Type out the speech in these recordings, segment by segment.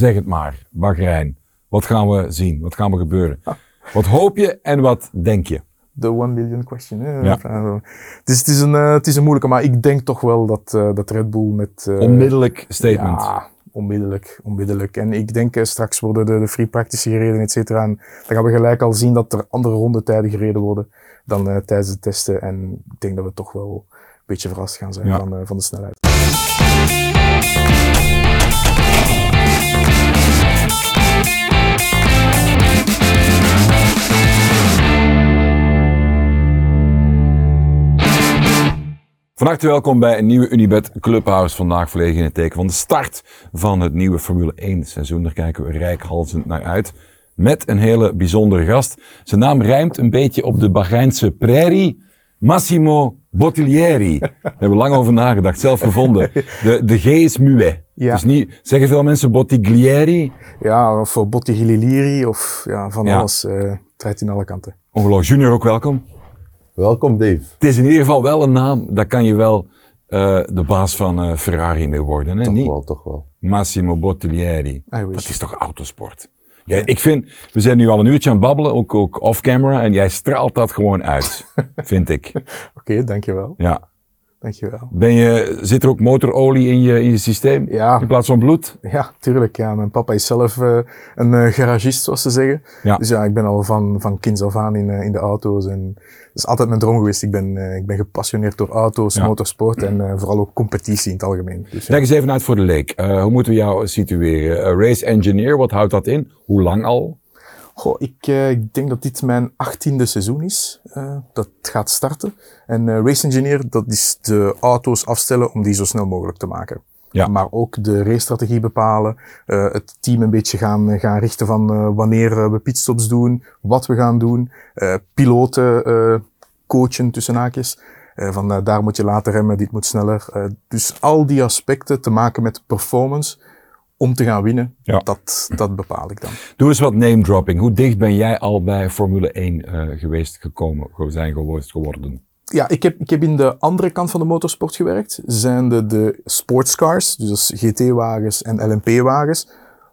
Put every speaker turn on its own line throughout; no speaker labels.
zeg het maar, Bahrein. Wat gaan we zien? Wat gaan we gebeuren? Wat hoop je en wat denk je?
De one million question. Hè?
Ja.
Het, is, het, is een, uh, het is een moeilijke, maar ik denk toch wel dat, uh, dat Red Bull met... uh,
Onmiddellijk statement.
Ja, onmiddellijk, onmiddellijk. En ik denk straks worden de, de free practice gereden, et cetera. En dan gaan we gelijk al zien dat er andere rondetijden gereden worden dan uh, tijdens de testen. En ik denk dat we toch wel een beetje verrast gaan zijn
Ja.
van, uh, van de snelheid.
Van harte welkom bij een nieuwe Unibet Clubhouse. Vandaag volledig in het teken van de start van het nieuwe Formule 1 seizoen. Daar kijken we rijkhalzend naar uit. Met een hele bijzondere gast. Zijn naam rijmt een beetje op de Bahreinse prairie. Massimo Bottiglieri. Daar hebben we lang over nagedacht, zelf gevonden. De, de G is muet.
Ja.
Dus niet, zeggen veel mensen Bottiglieri?
Ja, of Bottiglieri of ja, van
Ja.
alles. Uh, draait in alle kanten.
Ongelooflijk. Junior ook welkom.
Welkom Dave.
Het is in ieder geval wel een naam, daar kan je wel eh, de baas van eh, Ferrari mee worden. Hè?
Toch
Niet
wel, toch wel.
Massimo Bottiglieri. Dat is toch autosport? Ja, ik vind, we zijn nu al een uurtje aan het babbelen, ook, ook off-camera, en jij straalt dat gewoon uit, vind ik.
Oké, dankjewel.
Ja.
Dankjewel.
Ben je, zit er ook motorolie in je, in je systeem?
Ja.
In plaats van bloed?
Ja, tuurlijk. Ja. Mijn papa is zelf uh, een uh, garagist, zoals ze zeggen.
Ja.
Dus ja, ik ben al van, van kinds af aan in, uh, in de auto's. En dat is altijd mijn droom geweest. Ik ben, ik ben gepassioneerd door auto's,
Ja.
motorsport en vooral ook competitie in het algemeen. Dus, ja.
Leg eens even uit voor de leek. Hoe moeten we jou situeren? Race engineer, wat houdt dat in? Hoe lang al?
Goh, ik, uh, ik denk dat dit mijn achttiende seizoen is. Uh, dat gaat starten. En uh, race engineer, dat is de auto's afstellen om die zo snel mogelijk te maken.
Ja.
Maar ook de racestrategie bepalen, het team een beetje gaan, gaan richten van wanneer we pitstops doen, wat we gaan doen, piloten coachen tussen haakjes. Van daar moet je later remmen, dit moet sneller. Dus al die aspecten te maken met performance om te gaan winnen,
Ja.
dat, dat bepaal ik dan.
Doe eens wat name dropping. Hoe dicht ben jij al bij Formule 1 uh, geweest, gekomen, zijn geworden?
Ja, ik heb, ik heb in de andere kant van de motorsport gewerkt. Zijn de, de sportscars, dus GT-wagens en LMP-wagens.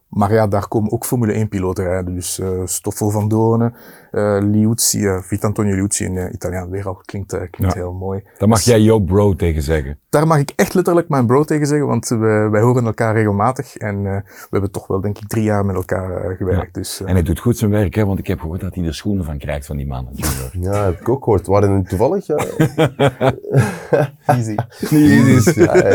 Maar ja, daar komen ook Formule 1 piloten rijden. Dus uh, Stoffel van Doornen, uh, Liuzzi, uh, Vitantonio Liuzzi in uh, Italiaan weer al. Klinkt, uh, klinkt
Ja.
heel mooi.
Daar mag
Dus
jij jouw bro tegen zeggen.
Daar mag ik echt letterlijk mijn bro tegen zeggen, want wij, wij horen elkaar regelmatig. En uh, we hebben toch wel, denk ik, drie jaar met elkaar uh, gewerkt. Dus, uh,
En hij doet goed zijn werk, hè, want ik heb gehoord dat hij er schoenen van krijgt van die man. Junior.
Ja, heb ik ook gehoord. Waren het toevallig? Ja.
easy.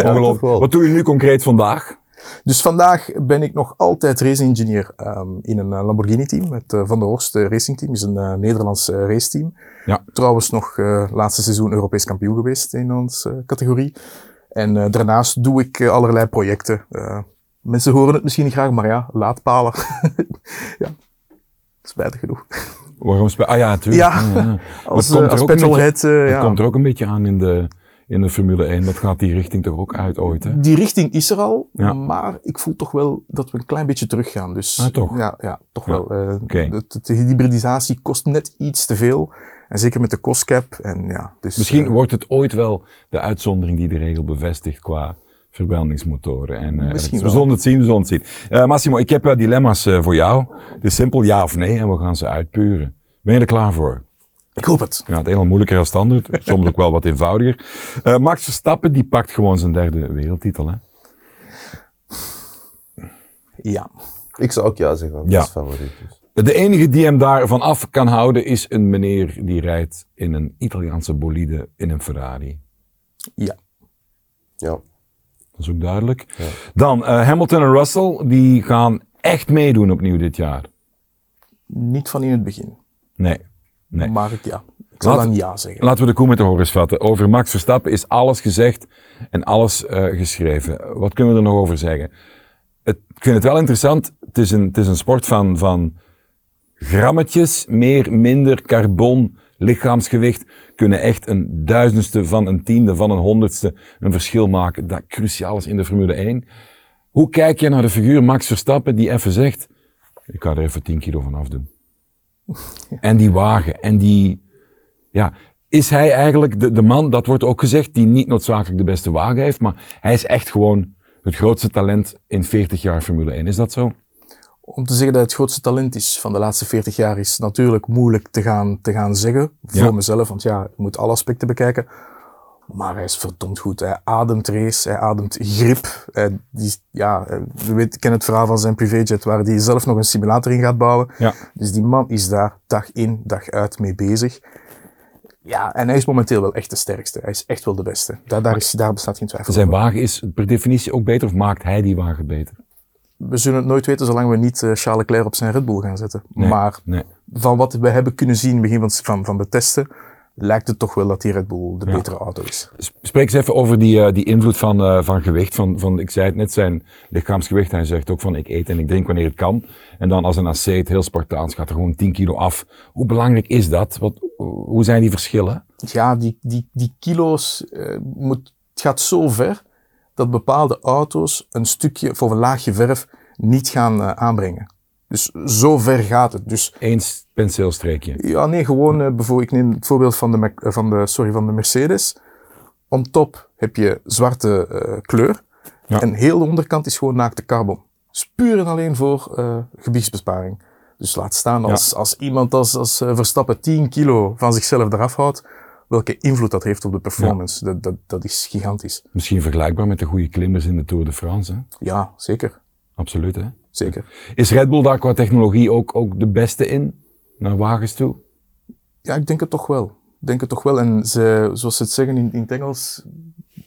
Toch wel.
Wat doe je nu concreet vandaag?
Dus vandaag ben ik nog altijd race engineer um, in een uh, Lamborghini team. Het uh, Van der Horst uh, Racing Team is een uh, Nederlands uh, raceteam.
Ja.
Trouwens nog laatste seizoen Europees kampioen geweest in onze categorie. En daarnaast doe ik allerlei projecten. Mensen horen het misschien niet graag, maar ja, laadpalen. ja, spijtig genoeg.
Waarom spe- ah ja, natuurlijk.
Ja,
ja.
Als, als petrolhead. Ja.
komt er ook een beetje aan in de, in de Formule 1. Dat gaat die richting toch ook uit ooit, hè?
Die richting is er al,
Ja.
maar ik voel toch wel dat we een klein beetje teruggaan. Dus
Ah, toch?
Ja, ja toch
Ja.
wel. Uh,
Oké.
de, de, de hybridisatie kost net iets te veel. En zeker met de kostcap. En ja, dus,
Misschien
uh,
wordt het ooit wel de uitzondering die de regel bevestigt qua verbrandingsmotoren. En, uh,
Misschien
we
wel.
zullen het zien, we zullen het zien. Massimo, ik heb dilemma's voor jou. Het is simpel ja of nee en we gaan ze uitpuren. Ben je er klaar voor?
Ik hoop het.
Ja, het een al moeilijker dan standaard, soms ook wel wat eenvoudiger. Uh, Max Verstappen, die pakt gewoon zijn derde wereldtitel, hè?
Ja.
Ik zou ook ja zeggen,
Ja.
favoriet. Dus.
De enige die hem daarvan af kan houden is een meneer die rijdt in een Italiaanse bolide in een Ferrari.
Ja.
Ja.
Dat is ook duidelijk.
Ja.
Dan uh, Hamilton en Russell, die gaan echt meedoen opnieuw dit jaar.
Niet van in het begin.
Nee. Nee.
Maar ik, ja. Ik zou
Laat-
dan ja zeggen.
Laten we de koe met de horens vatten. Over Max Verstappen is alles gezegd en alles uh, geschreven. Wat kunnen we er nog over zeggen? Het, ik vind het wel interessant. Het is een, het is een sport van, van grammetjes, meer, minder, carbon, lichaamsgewicht. Kunnen echt een duizendste van een tiende, van een honderdste een verschil maken. Dat cruciaal is in de Formule 1. Hoe kijk je naar de figuur Max Verstappen die even zegt, ik ga er even 10 kilo van afdoen. En die wagen, en die, ja, is hij eigenlijk de, de man, dat wordt ook gezegd, die niet noodzakelijk de beste wagen heeft, maar hij is echt gewoon het grootste talent in 40 jaar Formule 1. Is dat zo?
Om te zeggen dat het grootste talent is van de laatste 40 jaar is natuurlijk moeilijk te gaan, te gaan zeggen. Voor
Ja.
mezelf, want ja, je moet alle aspecten bekijken. Maar hij is verdomd goed. Hij ademt race, hij ademt grip. Hij, die, ja, eh, we weten, kennen het verhaal van zijn privéjet waar hij zelf nog een simulator in gaat bouwen.
Ja.
Dus die man is daar dag in, dag uit mee bezig. Ja, en hij is momenteel wel echt de sterkste. Hij is echt wel de beste. Daar, daar, is, daar bestaat geen twijfel
Zijn
over.
wagen is per definitie ook beter of maakt hij die wagen beter?
We zullen het nooit weten zolang we niet eh, Charles Leclerc op zijn Red Bull gaan zetten.
Nee,
Maar
nee.
van wat we hebben kunnen zien in het begin van, van, van de testen, lijkt het toch wel dat die Red Bull de
Ja.
betere auto is.
Spreek eens even over die, eh, die invloed van, eh, van gewicht. Van, van, ik zei het net, zijn lichaamsgewicht. Hij zegt ook van ik eet en ik drink wanneer het kan. En dan als een asceet, heel Spartaans, gaat er gewoon 10 kilo af. Hoe belangrijk is dat? Wat, hoe zijn die verschillen?
Ja, die, die, die kilo's, eh, moet, het gaat zo ver dat bepaalde auto's een stukje of een laagje verf niet gaan aanbrengen. Dus zo ver gaat het. Dus
Eén penseelstreekje.
Ja, nee, gewoon eh, bijvoorbeeld, ik neem het voorbeeld van de, eh, van de, sorry, van de Mercedes. On top heb je zwarte eh, kleur.
Ja.
En heel de onderkant is gewoon naakte carbon. Dus puur en alleen voor eh gebiedsbesparing. Dus laat staan als, als iemand als, als Verstappen 10 kilo van zichzelf eraf houdt, welke invloed dat heeft op de performance. Dat, dat, dat is gigantisch.
Misschien vergelijkbaar met de goede klimmers in de Tour de France. Hè?
Ja, zeker.
Absoluut, hè?
Zeker.
Is Red Bull daar qua technologie ook, ook de beste in? Naar wagens toe?
Ja, ik denk het toch wel. Ik denk het toch wel. En ze, zoals ze het zeggen in, in het Engels,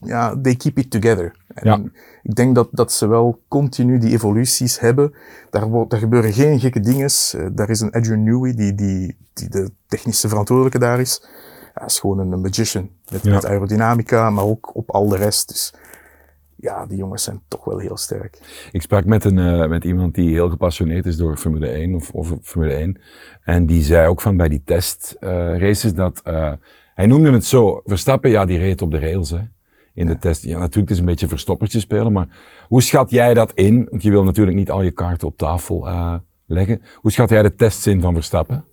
ja, they keep it together. En
Ja.
ik denk dat, dat ze wel continu die evoluties hebben. Daar, wordt, daar gebeuren geen gekke dingen. Eh, daar is een Adrian Newey, die, die, die de technische verantwoordelijke daar is. Hij is gewoon een, een magician. Met,
Ja.
met aerodynamica, maar ook op al de rest. Dus ja, die jongens zijn toch wel heel sterk.
Ik sprak met, een, eh, met iemand die heel gepassioneerd is door Formule 1 of over Formule 1. En die zei ook van bij die testraces dat, eh, hij noemde het zo, Verstappen, ja, die reed op de rails, hè. In de test. Ja, natuurlijk, het is een beetje verstoppertje spelen, maar hoe schat jij dat in? Want je wil natuurlijk niet al je kaarten op tafel eh, leggen. Hoe schat jij de tests in van Verstappen?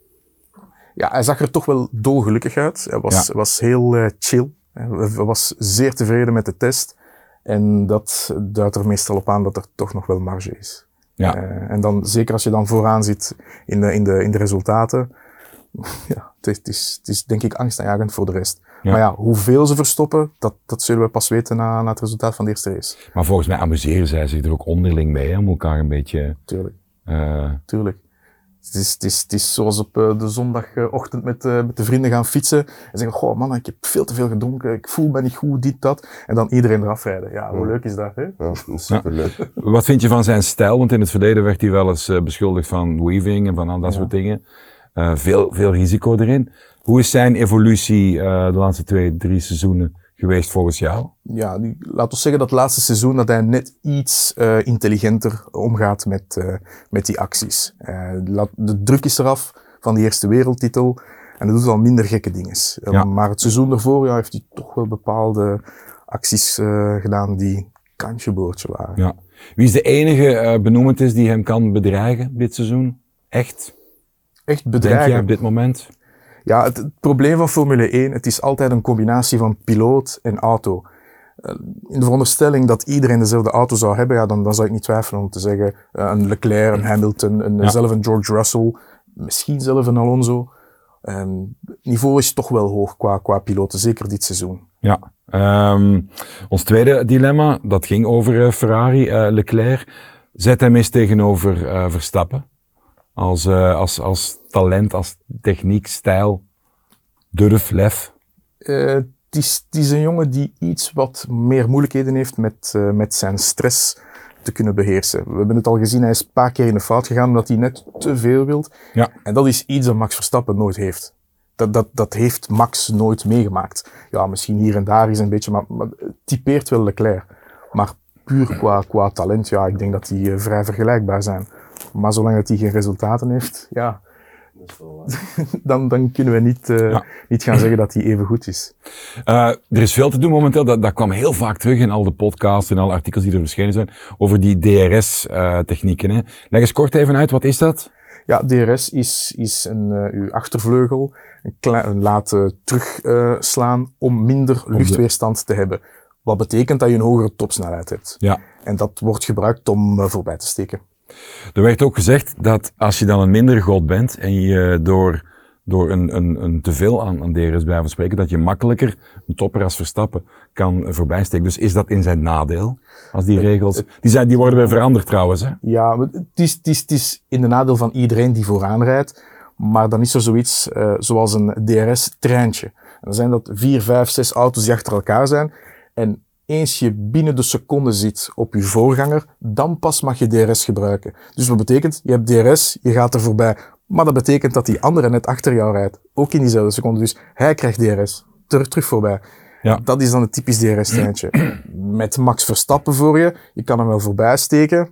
Ja, hij zag er toch wel dolgelukkig uit. Hij was,
Ja.
was heel eh, chill. Hij was zeer tevreden met de test. En dat duidt er meestal op aan dat er toch nog wel marge is.
Ja.
Eh, en dan, zeker als je dan vooraan zit in de, in de, in de resultaten, ja, het is, het, is, het is denk ik angstaanjagend voor de rest.
Ja.
Maar ja, hoeveel ze verstoppen, dat, dat zullen we pas weten na, na het resultaat van de eerste race.
Maar volgens mij amuseren zij zich er ook onderling mee, hè, om elkaar een beetje,
Tuurlijk,
eh,
tuurlijk. Het is, het is, het is zoals op eh, de zondagochtend met, eh, met de vrienden gaan fietsen. En zeggen, goh man, ik heb veel te veel gedronken, ik voel me niet goed, dit, dat. En dan iedereen eraf rijden. Ja, hoe leuk is dat, hè?
Ja, superleuk.
Wat vind je van zijn stijl? Want in het verleden werd hij wel eens eh, beschuldigd van weaving en van al dat soort dingen. Eh, veel, veel risico erin. Hoe is zijn evolutie eh, de laatste twee, drie seizoenen geweest volgens jou?
ja, die, laten we zeggen dat het laatste seizoen dat hij net iets eh, intelligenter omgaat met, eh, met die acties. Eh, laat- de druk is eraf van die eerste wereldtitel en hij doet al minder gekke dingen.
Ja.
Maar het seizoen daarvoor ja, heeft hij toch wel bepaalde acties gedaan die kantje boordje waren.
Ja. Wie is de enige benoemend is die hem kan bedreigen dit seizoen? Echt?
Echt
Denk
bedreigen.
jij op dit moment?
Ja, het, het probleem van Formule 1, het is altijd een combinatie van piloot en auto. Eh, In de veronderstelling dat iedereen dezelfde auto zou hebben, ja, dan, dan zou ik niet twijfelen om te zeggen eh, een Leclerc, een Hamilton, een,
Ja.
zelf een George Russell, misschien zelf een Alonso. Ehm, het niveau is toch wel hoog qua, qua piloten, zeker dit seizoen.
Ja. Ehm, ons tweede dilemma, dat ging over eh, Ferrari, Leclerc. Zet hem eens tegenover Verstappen. Als, eh, als, als talent, als techniek, stijl, durf, lef.
Eh, het, is, het is een jongen die iets wat meer moeilijkheden heeft met, eh, met zijn stress te kunnen beheersen. We hebben het al gezien, hij is een paar keer in de fout gegaan omdat hij net te veel wilt.
Ja.
En dat is iets dat Max Verstappen nooit heeft. Dat, dat, dat heeft Max nooit meegemaakt. Ja, misschien hier en daar is een beetje, maar, maar het typeert wel Leclerc. Maar puur qua, qua talent, ja, ik denk dat die vrij vergelijkbaar zijn. Maar zolang dat hij geen resultaten heeft, ja, dan, dan kunnen we niet, eh,
Ja.
niet gaan zeggen dat hij even goed is.
Eh, er is veel te doen momenteel. Dat, dat kwam heel vaak terug in al de podcasts en alle artikels die er verschenen zijn. Over die DRS-technieken. hè. Leg eens kort even uit, wat is dat?
Ja, DRS is, is een, eh, uw achtervleugel een laten terugslaan om minder luchtweerstand te hebben. Wat betekent dat je een hogere topsnelheid hebt.
Ja.
En dat wordt gebruikt om voorbij te steken.
Er werd ook gezegd dat als je dan een mindere god bent en je door, door een, een, een teveel aan, aan DRS blijven spreken, dat je makkelijker een topper als Verstappen kan eh, voorbijsteken. Dus is dat in zijn nadeel? Als die regels, die, zijn, die worden weer veranderd trouwens. Hè?
Ja, het is, het, is, het is in de nadeel van iedereen die vooraan rijdt. Maar dan is er zoiets uh, zoals een DRS-treintje. Dan zijn dat vier, vijf, zes auto's die achter elkaar zijn. En eens je binnen de seconde zit op je voorganger, dan pas mag je DRS gebruiken. Dus wat betekent? Je hebt DRS, je gaat er voorbij. Maar dat betekent dat die andere net achter jou rijdt. Ook in diezelfde seconde. Dus hij krijgt DRS. Terug, terug voorbij. Ja. Dat is dan het typisch DRS-treintje. Met Max Verstappen voor je. Je kan hem wel voorbij steken.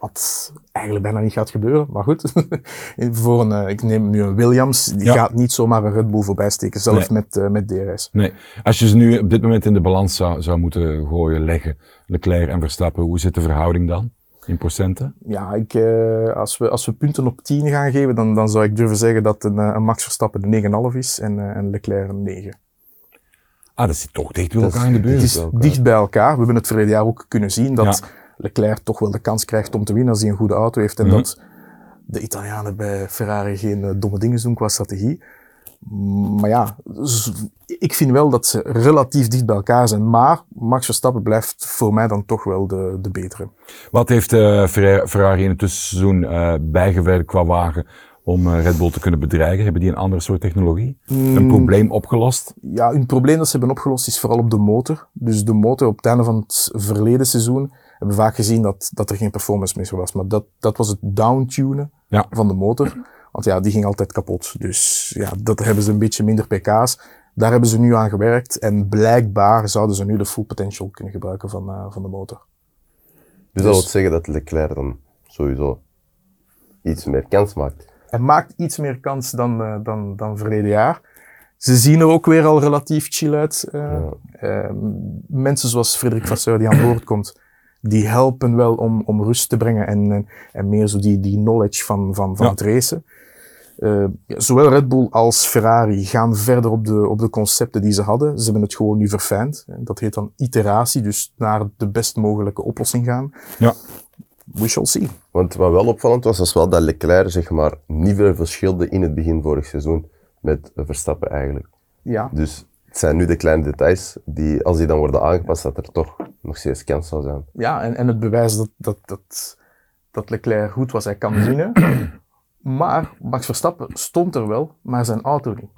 Wat eigenlijk bijna niet gaat gebeuren, maar goed. voor een, eh, ik neem nu een Williams, die ja. gaat niet zomaar een Red Bull voorbij steken, zelf nee. met, uh, met DRS.
Nee, als je ze nu op dit moment in de balans zou, zou moeten gooien, leggen, Leclerc en Verstappen, hoe zit de verhouding dan? In procenten?
Ja, ik, uh, als, we, als we punten op 10 gaan geven, dan, dan zou ik durven zeggen dat een, een Max Verstappen een 9,5 is en, uh, en Leclerc een 9.
Ah, dat zit toch dicht bij elkaar in de buurt.
Het is dicht bij elkaar. We hebben het verleden jaar ook kunnen zien dat ja. Leclerc toch wel de kans krijgt om te winnen als hij een goede auto heeft. En mm -hmm. dat de Italianen bij Ferrari geen uh, domme dingen doen qua strategie. Maar ja, ik vind wel dat ze relatief dicht bij elkaar zijn. Maar Max Verstappen blijft voor mij dan toch wel de, de betere.
Wat heeft uh, Ferrari in het tussenseizoen uh, bijgewerkt qua wagen om uh, Red Bull te kunnen bedreigen? Hebben die een andere soort technologie? Mm. Een probleem opgelost?
Ja, een probleem dat ze hebben opgelost is vooral op de motor. Dus de motor op het einde van het verleden seizoen hebben vaak gezien dat, dat er geen performance meer was. Maar dat, dat was het downtunen
ja.
van de motor. Want ja, die ging altijd kapot. Dus ja, dat hebben ze een beetje minder pk's. Daar hebben ze nu aan gewerkt. En blijkbaar zouden ze nu de full potential kunnen gebruiken van, uh, van de motor.
Dus dat wil zeggen dat Leclerc dan sowieso iets meer kans maakt?
Hij maakt iets meer kans dan, uh, dan, dan verleden jaar. Ze zien er ook weer al relatief chill uit. Uh, ja. uh, mensen zoals Frederik Vasseur die aan boord komt, die helpen wel om, om rust te brengen en, en meer zo die, die knowledge van, van, van ja. het racen. Uh, zowel Red Bull als Ferrari gaan verder op de, op de concepten die ze hadden. Ze hebben het gewoon nu verfijnd. Dat heet dan iteratie, dus naar de best mogelijke oplossing gaan.
Ja.
We shall see.
Want wat wel opvallend was, was wel dat Leclerc zeg maar niet veel verschilde in het begin vorig seizoen met Verstappen eigenlijk.
Ja.
Dus het zijn nu de kleine details die, als die dan worden aangepast, dat er toch nog steeds kans zou zijn.
Ja, en, en het bewijs dat, dat, dat, dat Leclerc goed was, hij kan winnen. maar Max Verstappen stond er wel, maar zijn auto niet.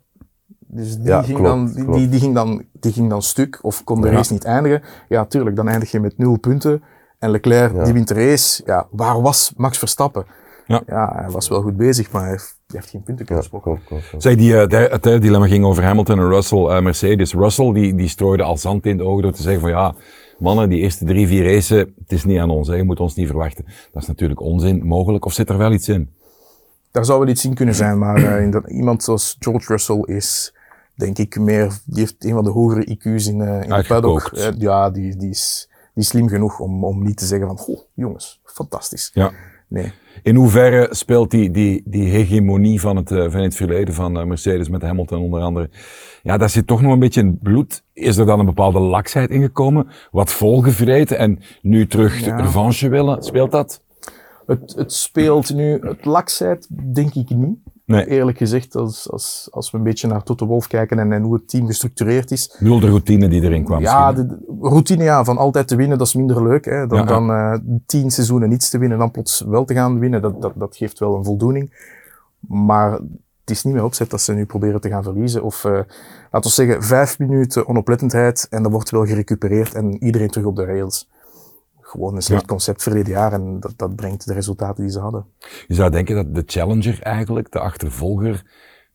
Dus die,
ja,
ging,
klopt,
dan, die, die, die, ging dan, die ging dan stuk of kon de
Ja.
race niet eindigen. Ja, tuurlijk, dan eindig je met nul punten. En Leclerc,
Ja.
die wint de race. Ja, waar was Max Verstappen?
Ja.
hij was wel goed bezig, maar hij heeft, hij heeft geen punten kunnen
klopt.
Zeg, die, eh, het derde dilemma ging over Hamilton en Russell, eh, Mercedes. Russell die, die strooide al zand in de ogen door te zeggen van ja, mannen, die eerste drie, vier racen, het is niet aan ons, hè, je moet ons niet verwachten. Dat is natuurlijk onzin, mogelijk, of zit er wel iets in?
Daar zou wel iets in kunnen zijn, maar eh, iemand zoals George Russell is, denk ik, meer, die heeft een van de hogere IQ's in, in de paddock. Ja, die, die, is, die is slim genoeg om, om niet te zeggen van, goh, jongens, fantastisch.
Ja.
Nee.
In hoeverre speelt die, die, die hegemonie van het, eh, van het verleden van eh, Mercedes met Hamilton onder andere, ja, daar zit toch nog een beetje in bloed. Is er dan een bepaalde laksheid ingekomen? Wat volgevreten en nu terug
Ja.
revanche willen? Speelt dat?
Het, het speelt nu, het laksheid denk ik niet.
Nee.
Eerlijk gezegd, als, als, als we een beetje naar Toto Wolf kijken en, en hoe het team gestructureerd is.
Bedoel de routine die erin kwam
Ja, de, routine ja, van altijd te winnen, dat is minder leuk. Hè. Dan,
Ja.
dan eh, tien seizoenen niets te winnen en dan plots wel te gaan winnen, dat, dat, dat geeft wel een voldoening. Maar het is niet meer opzet dat ze nu proberen te gaan verliezen. Of eh laten we zeggen, vijf minuten onoplettendheid en dan wordt wel gerecupereerd en iedereen terug op de rails. Gewoon een slecht
Ja.
concept verleden jaar en dat, dat brengt de resultaten die ze hadden.
Je zou denken dat de challenger eigenlijk, de achtervolger,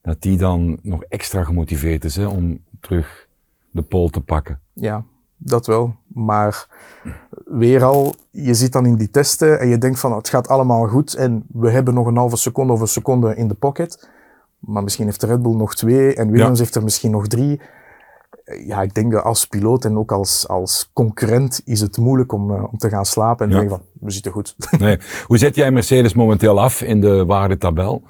dat die dan nog extra gemotiveerd is hè, om terug de pole te pakken.
Ja, dat wel. Maar weer al, je zit dan in die testen en je denkt van het gaat allemaal goed en we hebben nog een halve seconde of een seconde in de pocket. Maar misschien heeft de Red Bull nog twee en Williams
Ja.
heeft er misschien nog drie. Ja, ik denk dat als piloot en ook als, als concurrent is het moeilijk om, eh, om te gaan slapen en
Ja.
denken van we zitten goed.
Nee. Hoe zet jij Mercedes momenteel af in de waardetabel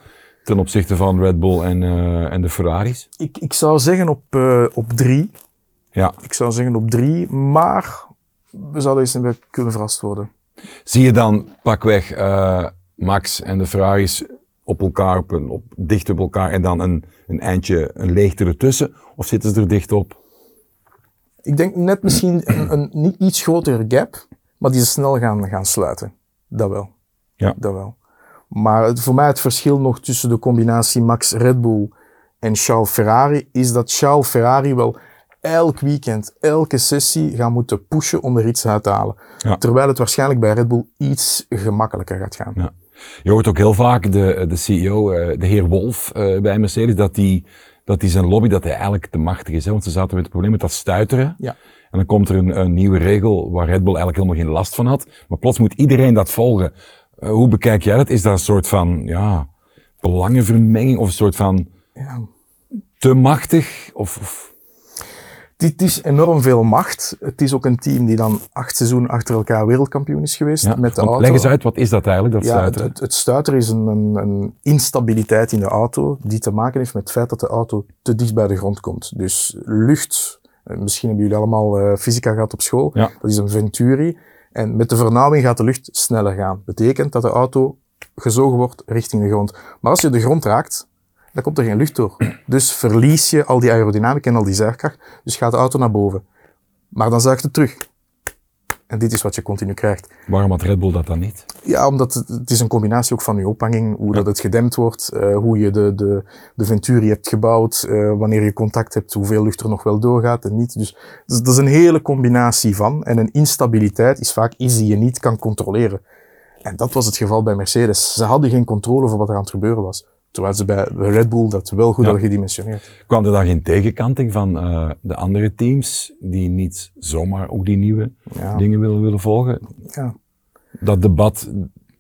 ten opzichte van Red Bull en, eh, en de Ferraris?
ik, ik zou zeggen op, eh, op drie.
Ja,
Ik zou zeggen op drie, maar we zouden eens een beetje kunnen verrast worden.
Zie je dan pakweg eh Max en de Ferraris op elkaar, op een, op, dicht op elkaar en dan een, een eindje, een leegte ertussen? Of zitten ze er dicht op?
Ik denk net misschien een, een niet iets grotere gap, maar die ze snel gaan, gaan sluiten. Dat wel.
Ja.
Dat wel. Maar het, voor mij het verschil nog tussen de combinatie Max Red Bull en Charles Ferrari is dat Charles Ferrari wel elk weekend, elke sessie gaan moeten pushen om er iets uit te halen.
Ja.
Terwijl het waarschijnlijk bij Red Bull iets gemakkelijker gaat gaan.
Ja. Je hoort ook heel vaak de, de CEO, eh, de heer Wolf eh, bij Mercedes, dat die, dat die zijn lobby, dat hij eigenlijk te machtig is. Hè? Want ze zaten met het probleem met dat stuiteren.
Ja.
En dan komt er een, een nieuwe regel waar Red Bull eigenlijk helemaal geen last van had. Maar plots moet iedereen dat volgen. Eh, hoe bekijk jij dat? Is dat een soort van, ja, belangenvermenging of een soort van
Ja.
te machtig? Of, of
Dit is enorm veel macht. Het is ook een team die dan acht seizoenen achter elkaar wereldkampioen is geweest
ja?
met de auto.
leg eens uit, wat is dat eigenlijk, dat
Ja, het, het, is een, een, een instabiliteit in de auto die te maken heeft met het feit dat de auto te dicht bij de grond komt. Dus lucht, eh, misschien hebben jullie allemaal eh, fysica gehad op school,
Ja.
dat is een venturi. En met de vernauwing gaat de lucht sneller gaan. Betekent dat de auto gezogen wordt richting de grond. Maar als je de grond raakt, dan komt er geen lucht door. Dus verlies je al die aerodynamica en al die zuigkracht. Dus gaat de auto naar boven. Maar dan zuigt het terug. En dit is wat je continu krijgt.
Waarom had Red Bull dat dan niet?
Ja, omdat het, het is een combinatie ook van je ophanging, hoe dat het gedempt wordt, eh, hoe je de, de, de Venturi hebt gebouwd, eh, wanneer je contact hebt, hoeveel lucht er nog wel doorgaat en niet. Dus is- dat is een hele combinatie van. En een instabiliteit is vaak iets die je niet kan controleren. En dat was het geval bij Mercedes. Ze hadden geen controle over wat er aan het gebeuren was. Terwijl ze bij Red Bull dat wel goed
Ja.
hadden gedimensioneerd.
Kwam er dan geen tegenkanting van eh, de andere teams die niet zomaar ook die nieuwe
Ja.
dingen willen, willen volgen?
Ja.
Dat debat,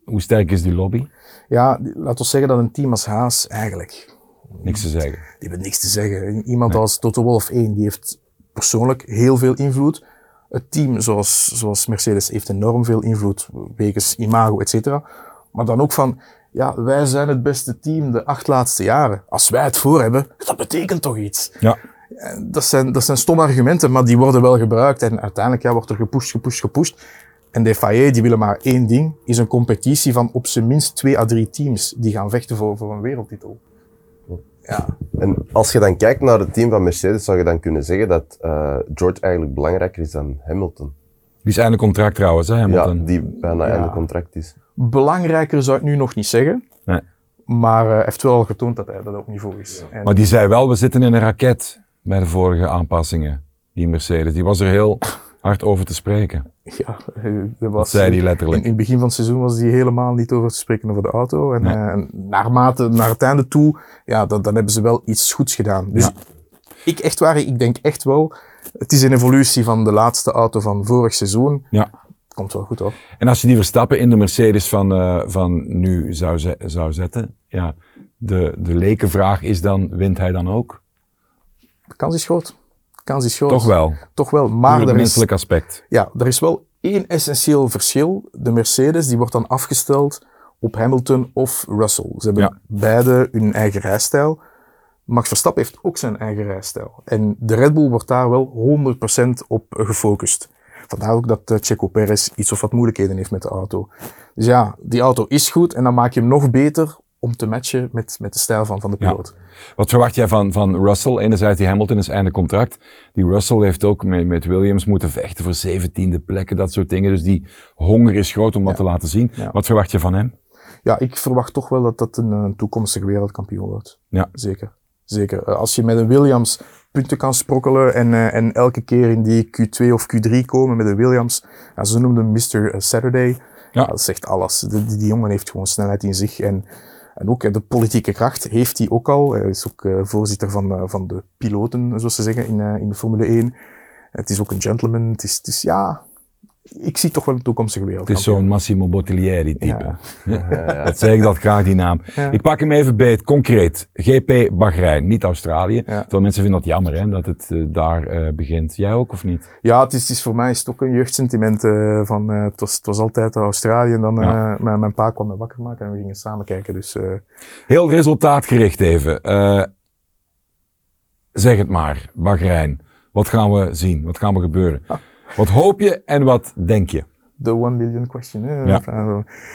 hoe sterk is die lobby?
Ja, laten we zeggen dat een team als Haas eigenlijk
Niks te zeggen.
die hebben niks te zeggen. Iemand als Toto Wolff 1, die heeft persoonlijk heel veel invloed. Het team, zoals, zoals Mercedes, heeft enorm veel invloed, wegens imago, et cetera. Maar dan ook van, ja, wij zijn het beste team de acht laatste jaren. Als wij het voor hebben, dat betekent toch iets.
Ja,
En Dat zijn, dat zijn stomme argumenten, maar die worden wel gebruikt. En uiteindelijk ja, wordt er gepusht, gepusht, gepusht. En de FIA, die willen maar één ding, is een competitie van op zijn minst twee à drie teams die gaan vechten voor, voor een wereldtitel. Ja,
En als je dan kijkt naar het team van Mercedes, zou je dan kunnen zeggen dat eh, George eigenlijk belangrijker is dan Hamilton.
die is einde contract trouwens, hè, Hamilton.
Ja, die bijna
Ja.
einde contract is.
Belangrijker zou ik nu nog niet zeggen,
Nee.
maar uh, heeft wel al getoond dat hij dat op niveau is. En
Maar die zei wel, we zitten in een raket bij de vorige aanpassingen, die Mercedes. Die was er heel hard over te spreken.
ja, eh,
Dat
was,
zei hij
in,
letterlijk.
in het begin van het seizoen was hij helemaal niet over te spreken over de auto. En
Nee.
eh, en naarmate, naar het einde toe, ja, dan, dan hebben ze wel iets goeds gedaan. Dus
Ja.
ik echt waar, ik denk echt wel, het is een evolutie van de laatste auto van vorig seizoen.
Ja.
Komt wel goed hoor.
En als je die Verstappen in de Mercedes van, eh, van nu zou, ze- zou zetten, ja, de, de lekenvraag is dan, wint hij dan ook?
De kans is groot. De kans is groot.
Toch wel,
Toch wel,
maar het
is,
menselijk aspect.
Ja, er is wel één essentieel verschil. De Mercedes die wordt dan afgesteld op Hamilton of Russell. Ze hebben
Ja.
beide hun eigen rijstijl. Max Verstappen heeft ook zijn eigen rijstijl. En de Red Bull wordt daar wel 100% op gefocust. Vandaar ook dat eh, Checo Perez iets of wat moeilijkheden heeft met de auto. Dus ja, die auto is goed en dan maak je hem nog beter om te matchen met, met de stijl van, van de
Ja.
piloot.
Wat verwacht jij van, van Russell? Enerzijds die Hamilton is einde contract. Die Russell heeft ook met, met Williams moeten vechten voor zeventiende plekken, dat soort dingen. Dus die honger is groot om dat te laten zien.
Ja.
Wat verwacht je van hem?
Ja, ik verwacht toch wel dat dat een, een toekomstige wereldkampioen wordt.
Ja.
Zeker. Zeker. Eh, Als je met een Williams punten kan sprokkelen en, eh, en elke keer in die Q2 of Q3 komen met een Williams, ja, ze noemden Mr. Saturday.
Ja.
Ja. dat zegt alles. Die, die, jongen heeft gewoon snelheid in zich en, en ook eh, de politieke kracht heeft hij ook al. Hij is ook eh, voorzitter van, eh, van de piloten, zoals ze zeggen, in, eh, in de Formule 1. Het is ook een gentleman. Het is, het is ja, ik zie toch wel een toekomstige
Het
wereldkampioen.
is zo'n Massimo Bottiglieri type.
Ja.
Dat zeg ik dat graag, die naam.
Ja.
Ik pak hem even beet, concreet. GP Bahrein, niet Australië. Veel mensen vinden dat jammer, hè, dat het eh, daar eh, begint. Jij ook, of niet?
Ja, het is, het is voor mij is het ook een jeugdsentiment eh, van, het, was, het was altijd Australië en dan mijn, mijn pa kwam me wakker maken en we gingen samen kijken. Dus eh,
Heel resultaatgericht even. Eh, zeg het maar, Bahrein. Wat gaan we zien? Wat gaan we gebeuren? Wat hoop je en wat denk je?
the one million question. Hè?
Ja.
Enfin,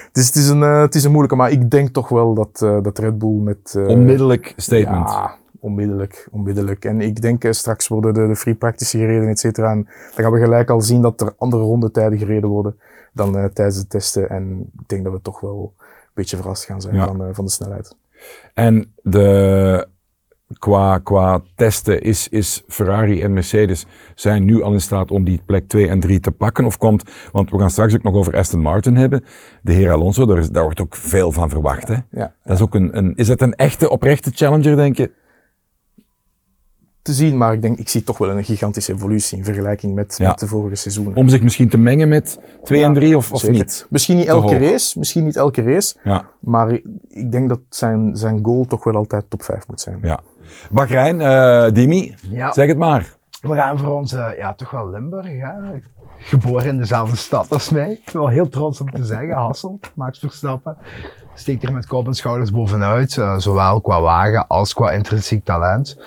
het, is, het, is een, eh, het is een moeilijke, maar ik denk toch wel dat, eh, dat Red Bull met... eh,
Onmiddellijk statement.
Ja, onmiddellijk, onmiddellijk. En ik denk eh, straks worden de, de free practice gereden, et cetera. En dan gaan we gelijk al zien dat er andere rondetijden gereden worden dan eh, tijdens de testen. En ik denk dat we toch wel een beetje verrast gaan zijn
Ja.
van, eh, van de snelheid.
En de, qua, qua testen is, is Ferrari en Mercedes zijn nu al in staat om die plek 2 en 3 te pakken? Of komt, want we gaan straks ook nog over Aston Martin hebben. De heer Alonso, daar, is, daar wordt ook veel van verwacht. Hè?
Ja.
Dat is, ook een, een, is dat een echte, oprechte challenger, denk je?
Te zien, maar ik denk, ik zie toch wel een gigantische evolutie in vergelijking met,
Ja.
met de vorige seizoenen.
Om zich misschien te mengen met 2 en 3 of, of
Zeker.
niet?
Misschien niet elke race, misschien niet elke race,
Ja.
maar ik, ik denk dat zijn, zijn goal toch wel altijd top 5 moet zijn.
ja. Bahrein, eh Dimi,
Ja.
zeg het maar.
We gaan voor ons, eh, ja, toch wel Limburg. Hè? Geboren in dezelfde stad als mij. Ik ben wel heel trots om te zeggen, Hasselt, Max Verstappen. Steekt er met kop en schouders bovenuit, eh, zowel qua wagen als qua intrinsiek talent.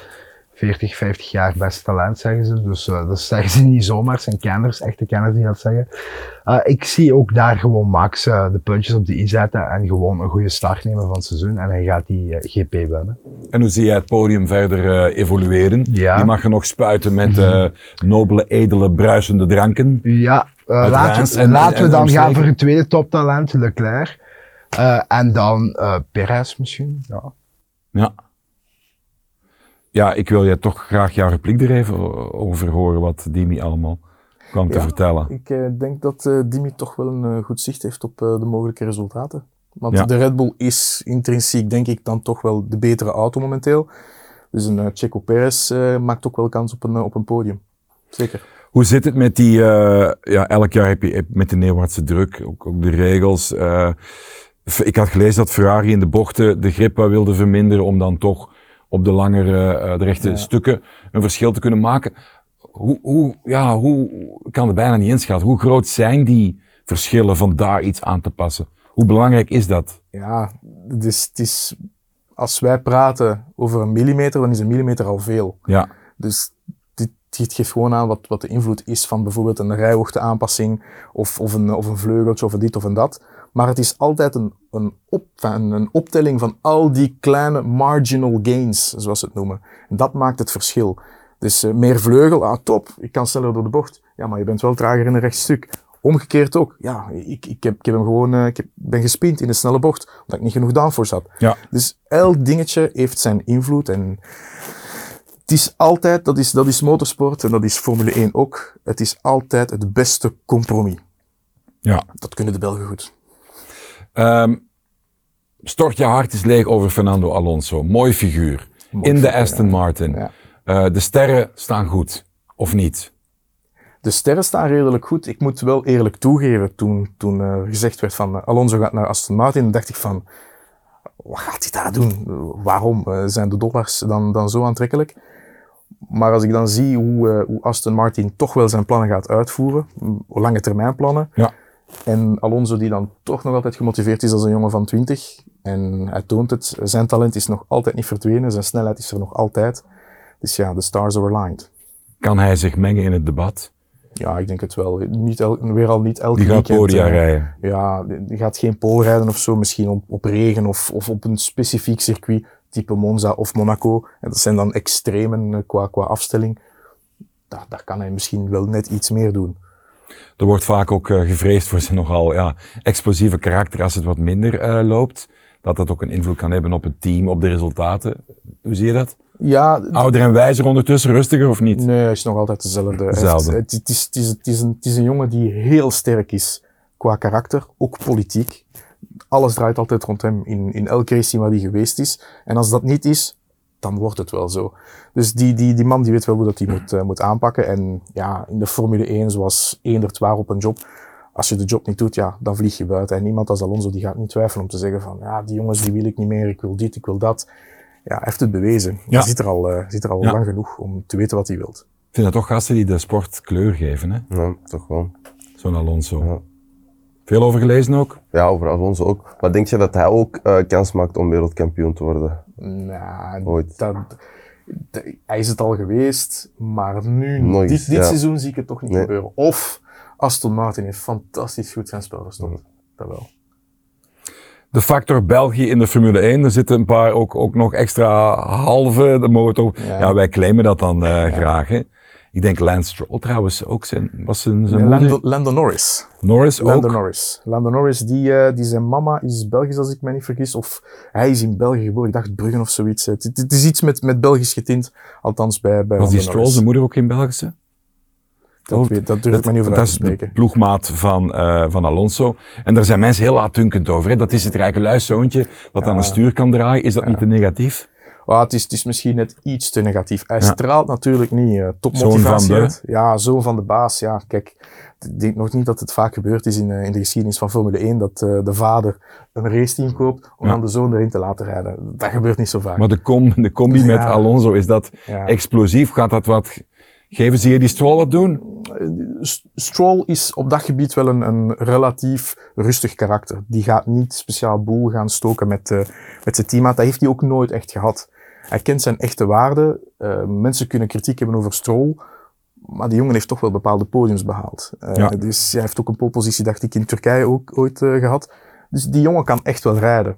40, 50 jaar best talent, zeggen ze. Dus eh, dat zeggen ze niet zomaar, het zijn kenners, echte kenners die dat zeggen. Eh, ik zie ook daar gewoon Max eh, de puntjes op de i zetten en gewoon een goede start nemen van het seizoen. En hij gaat die GP winnen.
En hoe zie jij het podium verder evolueren?
Ja.
Je mag er nog spuiten met nobele, edele, bruisende dranken.
Ja, laten, we,
en-
laten
en
we dan gaan voor het tweede toptalent, Leclerc. En dan Perez misschien. Ja.
Ja. Ja, ik wil je toch graag jouw repliek er even over horen wat Dimi allemaal kwam te vertellen.
Ik eh, denk dat eh Dimi toch wel een eh, goed zicht heeft op de mogelijke resultaten. Want
Ja.
de Red Bull is intrinsiek, denk ik, dan toch wel de betere auto momenteel. Dus een Checo Perez maakt ook wel kans op een, op een podium. Zeker.
Hoe zit het met die, ja, elk jaar heb je met de neerwaartse druk, ook, ook de regels. ik had gelezen dat Ferrari in de bochten de grip wilde verminderen om dan toch op de langere, eh, de rechte
Ja.
stukken een verschil te kunnen maken. Hoe, hoe, ja, hoe, ik kan het bijna niet inschatten. Hoe groot zijn die verschillen van daar iets aan te passen? Hoe belangrijk is dat?
Ja, dus het is, als wij praten over een millimeter, dan is een millimeter al veel.
Ja,
Dus dit, dit geeft gewoon aan wat, wat de invloed is van bijvoorbeeld een rijhoogteaanpassing of, of, een, of een vleugeltje of een dit of een dat. Maar het is altijd een, een, op, een, optelling van al die kleine marginal gains, zoals ze het noemen. En dat maakt het verschil. Dus eh, meer vleugel, ah top, ik kan sneller door de bocht. Ja, maar je bent wel trager in een rechtstuk. Omgekeerd ook. Ja, ik, ik, heb, ik heb hem gewoon, eh, ik heb, ben gespind in een snelle bocht, omdat ik niet genoeg downforce had.
ja.
Dus elk dingetje heeft zijn invloed en het is altijd, dat is, dat is motorsport en dat is Formule 1 ook, het is altijd het beste compromis.
ja.
Dat kunnen de Belgen goed.
Ehm, stort je hart is leeg over Fernando Alonso. Mooi figuur.
Mooi
in de Aston Martin.
Ja.
Eh, de sterren staan goed. Of niet?
De sterren staan redelijk goed. Ik moet wel eerlijk toegeven, toen, toen eh, gezegd werd van eh, Alonso gaat naar Aston Martin, dacht ik van, wat gaat hij daar doen? Waarom zijn de dollars dan, dan zo aantrekkelijk? Maar als ik dan zie hoe, hoe Aston Martin toch wel zijn plannen gaat uitvoeren, lange termijn plannen,
Ja.
En Alonso die dan toch nog altijd gemotiveerd is als een jongen van 20. En hij toont het. Zijn talent is nog altijd niet verdwenen. Zijn snelheid is er nog altijd. Dus ja, de stars are aligned.
Kan hij zich mengen in het debat?
Ja, ik denk het wel. Niet el, weer al niet elke
Die gaat
weekend.
podia
eh,
rijden.
Ja, die die gaat geen pole rijden of zo. Misschien op, op regen of, of op een specifiek circuit. Type Monza of Monaco. En dat zijn dan extremen eh, qua, qua afstelling. Daar, daar kan hij misschien wel net iets meer doen.
Er wordt vaak ook eh, gevreesd voor zijn nogal ja, explosieve karakter als het wat minder eh, loopt. Dat dat ook een invloed kan hebben op het team, op de resultaten. Hoe zie je dat?
Ja,
Ouder en wijzer ondertussen, rustiger of niet?
Nee, hij is nog altijd dezelfde. Hij heeft-
Dezelfde.
Het, het, is, het, is, het, is een, het is een jongen die heel sterk is qua karakter, ook politiek. Alles draait altijd rond hem in, in elke race waar hij geweest is. En als dat niet is, dan wordt het wel zo. Dus die, die, die man die weet wel hoe dat hij moet, eh, moet aanpakken. En ja, in de Formule 1, zoals eendert waar op een job, als je de job niet doet, ja, dan vlieg je buiten. En iemand als Alonso die gaat niet twijfelen om te zeggen van, ja, die jongens die wil ik niet meer, ik wil dit, ik wil dat. Ja, hij heeft het bewezen.
Ja.
Hij zit er al, eh, zit er al
Ja.
lang genoeg om te weten wat hij wil.
Ik vind dat toch gasten die de sport kleur geven, hè?
Ja, toch wel.
Zo'n Alonso.
Ja.
Veel over gelezen ook?
Ja, over Alonso ook. Maar denk je dat hij ook eh, kans maakt om wereldkampioen te worden?
Nou,
Ooit.
dat, hij is het al geweest, maar nu,
Nooit,
dit, dit
ja.
seizoen zie ik het toch niet
Nee.
gebeuren. Of Aston Martin heeft fantastisch goed zijn spel verstopt. Dat wel.
De factor België in de Formule 1, er zitten een paar ook, ook nog extra halve de motor. Ja.
Ja.
wij claimen dat dan eh, graag. Hè. Ik denk Lance Stroll trouwens ook zijn, was zijn, zijn.
Lando, Lando Norris.
Norris ook.
Lando Norris. Lando Norris, die, eh, die zijn mama is Belgisch als ik me niet vergis. Of hij is in België geboren. Ik dacht Bruggen of zoiets. Het, het- het is iets met, met Belgisch getint. Althans bij, bij
Was die Stroll
Norris.
zijn moeder ook geen Belgische?
Dat, weet, dat durf ik me niet over
dat
uit
is
te
de
spreken.
ploegmaat van, eh, van Alonso. En daar zijn mensen heel laatdunkend over. Hè. Dat is het rijke luiszoontje dat aan een stuur kan draaien. Is dat niet te negatief?
Ah, het, is, het is misschien net iets te negatief. Hij
Ja.
straalt natuurlijk niet uh, topmotivatie uit. Ja, zoon van de baas. Ja, kijk, ik denk nog niet dat het vaak gebeurd is in, eh, in de geschiedenis van Formule 1 dat eh, de vader een raceteam koopt om
Ja.
dan de zoon erin te laten rijden. Dat gebeurt niet zo vaak.
Maar de, com, de combi met. Alonso, is dat explosief? Gaat dat wat... Geven ze hier die Stroll wat doen?
Stroll is op dat gebied wel een, een relatief rustig karakter. Die gaat niet speciaal boel gaan stoken met, met zijn teammaat. Dat heeft hij ook nooit echt gehad. Hij kent zijn echte waarde. Eh, mensen kunnen kritiek hebben over Stroll. Maar die jongen heeft toch wel bepaalde podiums behaald. Eh,
Ja.
Dus hij heeft ook een polepositie, dacht ik, in Turkije ook ooit eh, gehad. Dus die jongen kan echt wel rijden.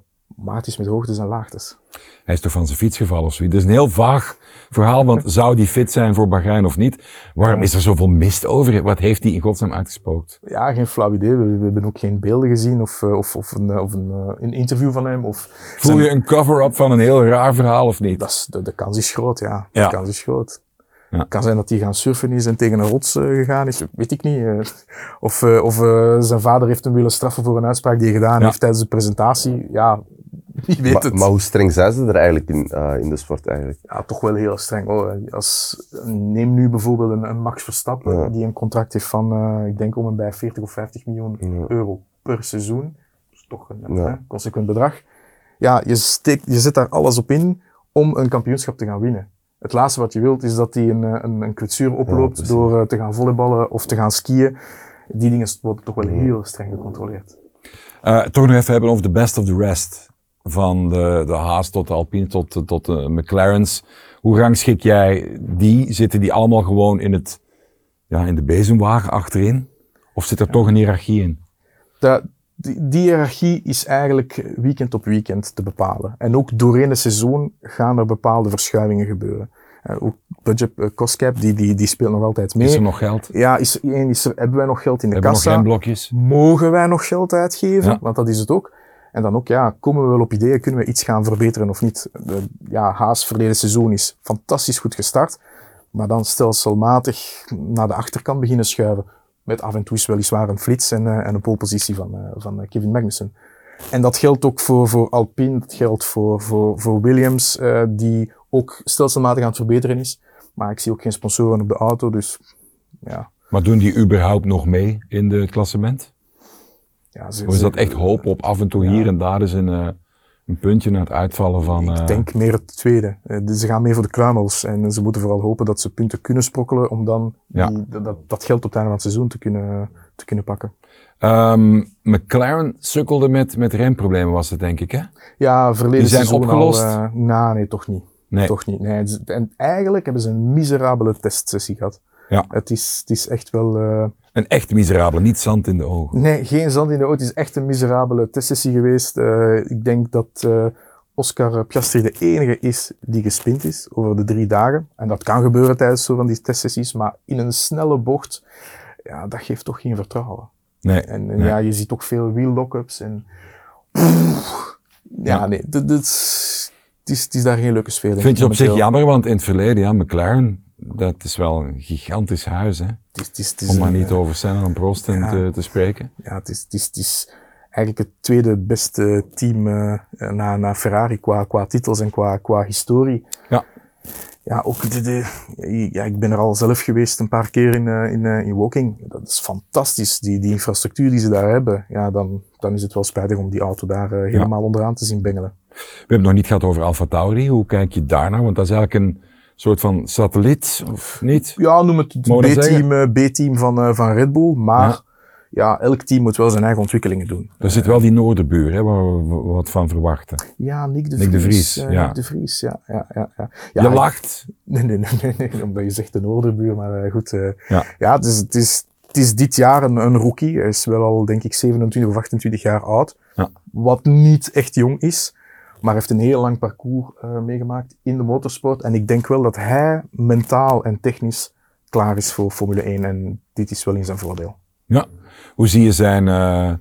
Is met hoogtes en laagtes.
Hij is toch van zijn fiets gevallen of zoiets. Het is een heel vaag verhaal, want zou die fit zijn voor Bahrein of niet? Waarom is er zoveel mist over? Wat heeft hij in godsnaam uitgespookt?
Ja, geen flauw idee. We, we hebben ook geen beelden gezien of, eh, of, of, een, eh, of een, eh, een interview van hem. Of
Voel je een cover-up van een heel raar verhaal of niet?
Dat is, de, de kans is groot, ja.
Ja.
De kans is groot.
Ja.
Het kan zijn dat hij gaan surfen is en tegen een rots gegaan is, weet ik niet. of of zijn vader heeft hem willen straffen voor een uitspraak die hij gedaan
Ja.
heeft tijdens de presentatie. Ja, wie weet
Maar,
het.
maar hoe streng zijn ze er eigenlijk in, eh, in de sport eigenlijk?
ja, toch wel heel streng. Oh, als, neem nu bijvoorbeeld een, een Max Verstappen,
Ja.
die een contract heeft van, eh, ik denk om en bij 40 of 50 miljoen
Ja.
euro per seizoen. Dat is toch een
Ja.
hè, consequent bedrag. Ja, je, steekt, je zet daar alles op in om een kampioenschap te gaan winnen. Het laatste wat je wilt is dat hij een, eh, een, een kwetsuur oploopt door te gaan volleyballen of te gaan skiën. Die dingen worden toch wel heel streng gecontroleerd.
Eh, toch nog even hebben over de best of the rest. Van de, de Haas tot de Alpine tot, de- tot de McLaren's. Hoe rangschik jij die? Zitten die allemaal gewoon in, het, ja, in de bezemwagen achterin? Of zit er toch een hiërarchie in?
Dat, die, die hiërarchie is eigenlijk weekend op weekend te bepalen. En ook doorheen het seizoen gaan er bepaalde verschuivingen gebeuren. Eh, ook budget eh, cost cap, die, die, die speelt nog altijd mee.
Is er nog geld?
Ja, is één, is er, hebben wij nog geld in de
Hebben we nog
kassa?
remblokjes?
Mogen wij nog geld uitgeven?
Ja.
Want dat is het ook. En dan ook, ja, komen we wel op ideeën, kunnen we iets gaan verbeteren of niet? De, ja, Haas verleden seizoen is fantastisch goed gestart, maar dan stelselmatig naar de achterkant beginnen schuiven. Met af en toe is weliswaar een flits en, eh, en een polepositie van, eh, van eh, Kevin Magnussen. En dat geldt ook voor, voor Alpine, dat geldt voor, voor, Williams, die ook stelselmatig aan het verbeteren is. Maar ik zie ook geen sponsoren op de auto, dus ja.
Maar doen die überhaupt nog mee in de klassement?
Ja ze-
Of is dat echt hoop op af en toe hier en daar is een, eh, een puntje naar het uitvallen van... eh,
Ik denk meer het tweede. Eh, dus ze gaan mee voor de kruimels. En ze moeten vooral hopen dat ze punten kunnen sprokkelen om dan
Ja.
die, dat, dat- geld op het einde van het seizoen te kunnen, te kunnen pakken.
Ehm, McLaren sukkelde met, met remproblemen was het denk ik hè?
Ja, verleden
Die zijn
seizoen
opgelost?
al... eh, nou, nee, toch niet.
Nee.
Toch niet. Nee, en eigenlijk hebben ze een miserabele testsessie gehad.
Ja.
Het is, het is echt wel... eh,
Een echt miserabele, niet zand in de ogen.
Nee, geen zand in de ogen. Het is echt een miserabele testsessie geweest. Eh, ik denk dat eh, Oscar Piastri de enige is die gespind is over de drie dagen. En dat kan gebeuren tijdens zo van die testsessies, maar in een snelle bocht, ja, dat geeft toch geen vertrouwen.
Nee.
En, en
nee.
ja, je ziet ook veel wheel lockups en... Ja,
Ja.
nee, dat, dat is, het, is, het is daar geen leuke sfeer in.
Vind je op zich jammer, want in het verleden, ja, McLaren, dat is wel een gigantisch huis hè?
Het is, het is, het is
Om maar
een,
niet
eh,
over Senna en Prost
ja.
te, te spreken.
ja, het is, het is, het is eigenlijk het tweede beste team eh, na, na Ferrari qua, qua titels en qua, qua historie.
Ja.
Ja, ook de, de, ja, ik ben er al zelf geweest een paar keer in, eh, in, in Woking. Dat is fantastisch, die, die infrastructuur die ze daar hebben. Ja, dan, dan is het wel spijtig om die auto daar helemaal onderaan te zien bengelen.
We hebben het nog niet gehad over Alfa Tauri. Hoe kijk je daarnaar? Want dat is eigenlijk een soort van satelliet, of niet?
Ja, noem het B-team eh, B-team van, eh, van Red Bull. Maar
Ja.
ja. elk team moet wel zijn eigen ontwikkelingen doen.
Er zit wel die noorderbuur, hè, waar we wat van verwachten.
Ja, Nick de
Nick
Vries.
de Vries,
eh,
ja.
Nick de Vries, ja. ja, ja, ja. ja
je lacht.
Nee, nee, nee, nee, nee, omdat je zegt de Noorderbuur, maar goed.
Ja.
ja, het is, het is, het is dit jaar een, een rookie. Hij is wel al, denk ik, 27 of 28 jaar oud.
Ja.
Wat niet echt jong is. Maar heeft een heel lang parcours eh, meegemaakt in de motorsport. En ik denk wel dat hij mentaal en technisch klaar is voor Formule 1. En dit is wel in zijn voordeel.
Ja. Hoe zie je zijn eh,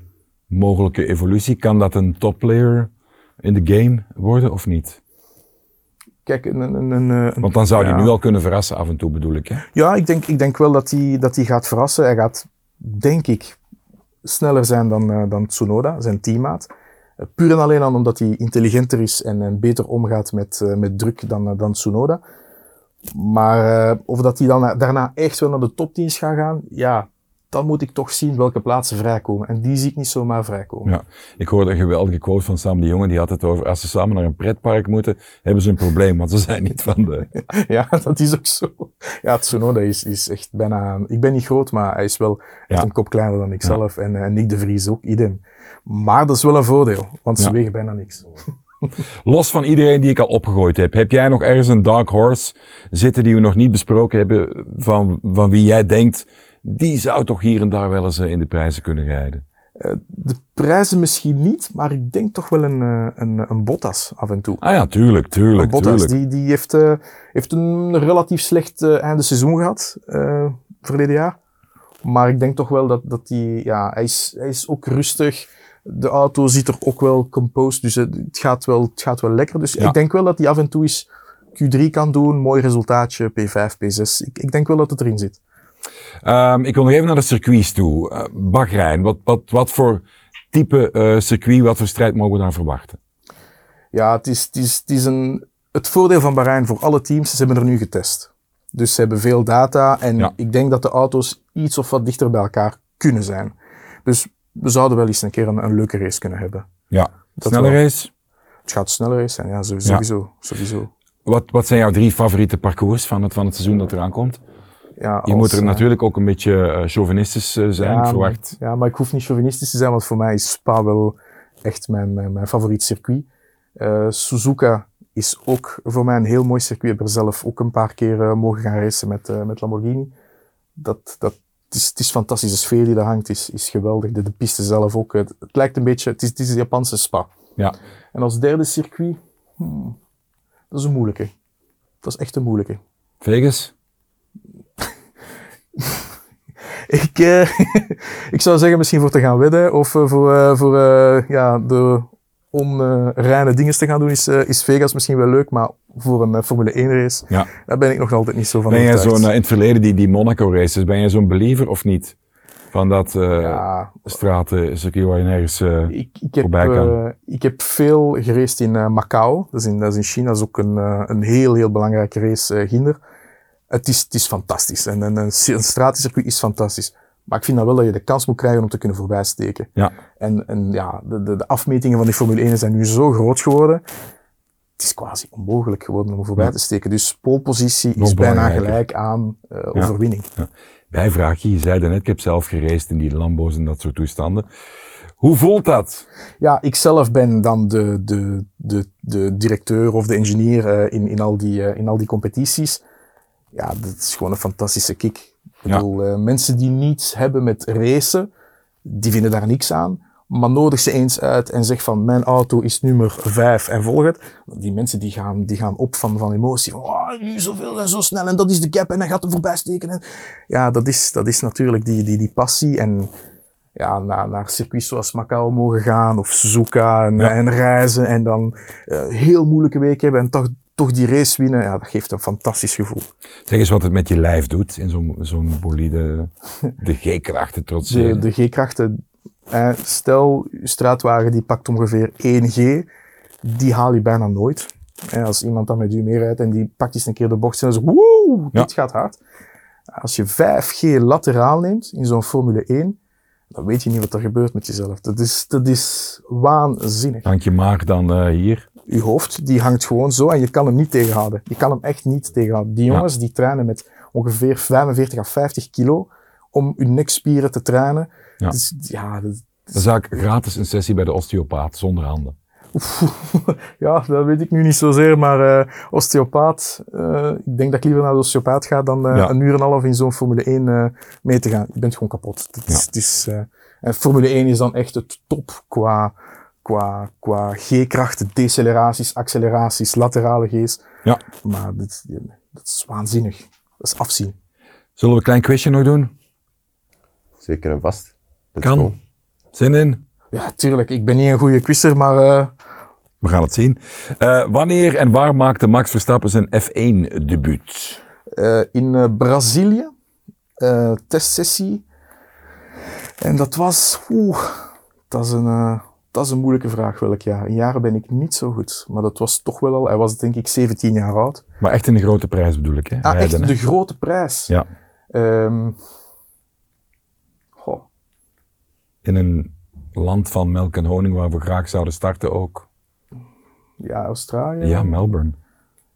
mogelijke evolutie? Kan dat een topplayer in de game worden of niet?
Kijk, een, een, een,
Want dan zou hij
ja.
nu al kunnen verrassen af en toe, bedoel ik. Hè?
Ja, ik denk, ik denk wel dat hij, dat hij gaat verrassen. Hij gaat, denk ik, sneller zijn dan, eh, dan Tsunoda, zijn teammaat. Eh, puur en alleen al omdat hij intelligenter is en, en beter omgaat met, eh, met druk dan, eh, dan Tsunoda. Maar of dat hij dan na- daarna echt wel naar de top 10 gaat gaan, ja, dan moet ik toch zien welke plaatsen vrijkomen. En die zie ik niet zomaar vrijkomen.
Ja. Ik hoorde een geweldige quote van Sam de Jonge, die had het over als ze samen naar een pretpark moeten, hebben ze een probleem, want ze zijn niet van de...
Ja, dat is ook zo. Ja, Tsunoda is, is echt bijna... Ik ben niet groot, maar hij is wel echt
Ja.
een kop kleiner dan ik
Ja.
zelf. En, en Nick de Vries ook, idem. Maar dat is wel een voordeel, want ze wegen bijna niks.
Los van iedereen die ik al opgegooid heb, heb jij nog ergens een dark horse zitten die we nog niet besproken hebben, van, van wie jij denkt, die zou toch hier en daar wel eens eh, in de prijzen kunnen rijden?
De prijzen misschien niet, maar ik denk toch wel een, eh, een, een Bottas af en toe.
Ah ja, tuurlijk, tuurlijk,
Bottas,
tuurlijk.
die, die heeft, eh, heeft een relatief slecht eh, einde seizoen gehad, eh verleden jaar. Maar ik denk toch wel dat, dat die, ja, hij is, hij is ook rustig. De auto ziet er ook wel composed, dus het het gaat wel, het gaat wel lekker. Dus
Ja.
ik denk wel dat hij af en toe eens Q3 kan doen, mooi resultaatje, P5, P6. Ik, ik denk wel dat het erin zit.
Ehm, ik wil nog even naar de circuits toe. Eh Bahrein, wat, wat, wat voor type eh, circuit, wat voor strijd mogen we daar verwachten?
Ja, het is, het is, het is een, het voordeel van Bahrein voor alle teams, ze hebben er nu getest. Dus ze hebben veel data en
Ja.
ik denk dat de auto's iets of wat dichter bij elkaar kunnen zijn. Dus we zouden wel eens een keer een, een leuke race kunnen hebben.
Ja,
Dat
snelle
wel.
race.
Het gaat sneller race zijn, ja, sowieso. sowieso.
Wat, wat zijn jouw drie favoriete parcours van het, van het seizoen dat eraan komt?
Ja,
Je
als,
moet er
eh,
natuurlijk ook een beetje eh, chauvinistisch eh, zijn,
ja,
verwacht.
Ja, maar ik hoef niet chauvinistisch te zijn, want voor mij is Spa wel echt mijn, mijn, mijn favoriet circuit. Suzuka is ook voor mij een heel mooi circuit. Ik heb er zelf ook een paar keer mogen gaan racen met, met Lamborghini. Dat, dat, het, is, het is fantastisch. De sfeer die daar hangt is, is geweldig. De, de piste zelf ook. Het, het lijkt een beetje, het is, het is Japanse Spa.
Ja.
En als derde circuit, hmm, dat is een moeilijke. Dat is echt een moeilijke.
Vegas?
Ik, eh, ik zou zeggen misschien voor te gaan wedden of eh, voor, eh, voor ja, de onreine dingen te gaan doen is, is Vegas misschien wel leuk, maar voor een Formule 1 race,
Ja.
daar ben ik nog altijd niet zo van
Ben jij zo'n, in het verleden, die, die Monaco races, ben jij zo'n believer of niet? Van dat
ja,
straten, circuit waar je nergens...
ik, ik, heb,
voorbij kan.
ik heb veel geraced in Macau, dat is in, dat is in China, dat is ook een, een heel, heel belangrijke race ginder. Het is, het is fantastisch en een, een, een is fantastisch. Maar ik vind dan wel dat je de kans moet krijgen om te kunnen voorbijsteken.
ja.
En, en ja, de, de, de afmetingen van die Formule 1 zijn nu zo groot geworden. Het is quasi onmogelijk geworden om voorbij
Ja.
te steken. Dus polepositie is bijna gelijk aan eh, overwinning.
Bijvraagje, je zei net, ik heb zelf geraced in die Lambo's en dat soort toestanden. Hoe voelt dat?
Ja, ik zelf ben dan de, de, de, de directeur of de engineer eh, in, in, al die, eh, in al die competities. Ja, dat is gewoon een fantastische kick. Ik
Ja.
bedoel, eh, mensen die niets hebben met racen, die vinden daar niks aan. Maar nodig ze eens uit en zeg van mijn auto is nummer 5 en volg het. Die mensen die gaan, die gaan op van, van emotie. Oh, nu zoveel en zo snel en dat is de gap en hij gaat er voorbij steken. En, ja, dat is, dat is natuurlijk die, die, die passie. En ja, naar, naar circuits zoals Macau mogen gaan of Suzuka en,
Ja.
en reizen en dan eh, heel moeilijke week hebben en toch, toch die race winnen. Ja, dat geeft een fantastisch gevoel.
Zeg eens wat het met je lijf doet in zo'n zo'n bolide, de G-krachten
De,
trotseren.
de G-krachten, eh, stel, je straatwagen die pakt ongeveer 1G, die haal je bijna nooit. Eh, als iemand dan met u meerijdt en die pakt eens een keer de bocht en dan woe,
Ja.
dit gaat hard. Als je 5G lateraal neemt in zo'n Formule 1, dan weet je niet wat er gebeurt met jezelf. Dat is, dat is waanzinnig.
Hangt je maag dan eh, hier?
Je hoofd, die hangt gewoon zo en je kan hem niet tegenhouden. Je kan hem echt niet tegenhouden. Die jongens die trainen met ongeveer 45 à 50 kilo om hun nekspieren te trainen.
Ja.
Dus, ja, dat-
Dan zou ik gratis een sessie bij de osteopaat zonder handen.
ja, dat weet ik nu niet zozeer, maar eh, osteopaat, eh, ik denk dat ik liever naar de osteopaat ga dan
Ja.
een uur en een half in zo'n Formule 1 eh, mee te gaan. Je bent gewoon kapot. Het is, het is, en Formule 1 is dan echt het top qua, qua, qua G-krachten, deceleraties, acceleraties, laterale G's.
Ja.
Maar dit, dat is waanzinnig. Dat is afzien.
Zullen we een klein quizje nog doen?
Zeker en vast. Let's
Kan.
go.
Zin in?
Ja, tuurlijk. Ik ben niet een goede quizzer, maar eh,
We gaan het zien. Eh, wanneer en waar maakte Max Verstappen zijn F1-debuut?
eh, in Brazilië, eh, testsessie. En dat was, oeh, dat is, een, dat is een moeilijke vraag welk jaar. In jaren ben ik niet zo goed, maar dat was toch wel al, hij was denk ik 17 jaar oud.
Maar echt in de grote prijs bedoel ik, hè?
Ah,
Rijden,
echt
hè?
de grote prijs.
Ja,
Ehm, goh,
in een land van melk en honing waar we graag zouden starten ook.
ja, Australië.
Ja, Melbourne.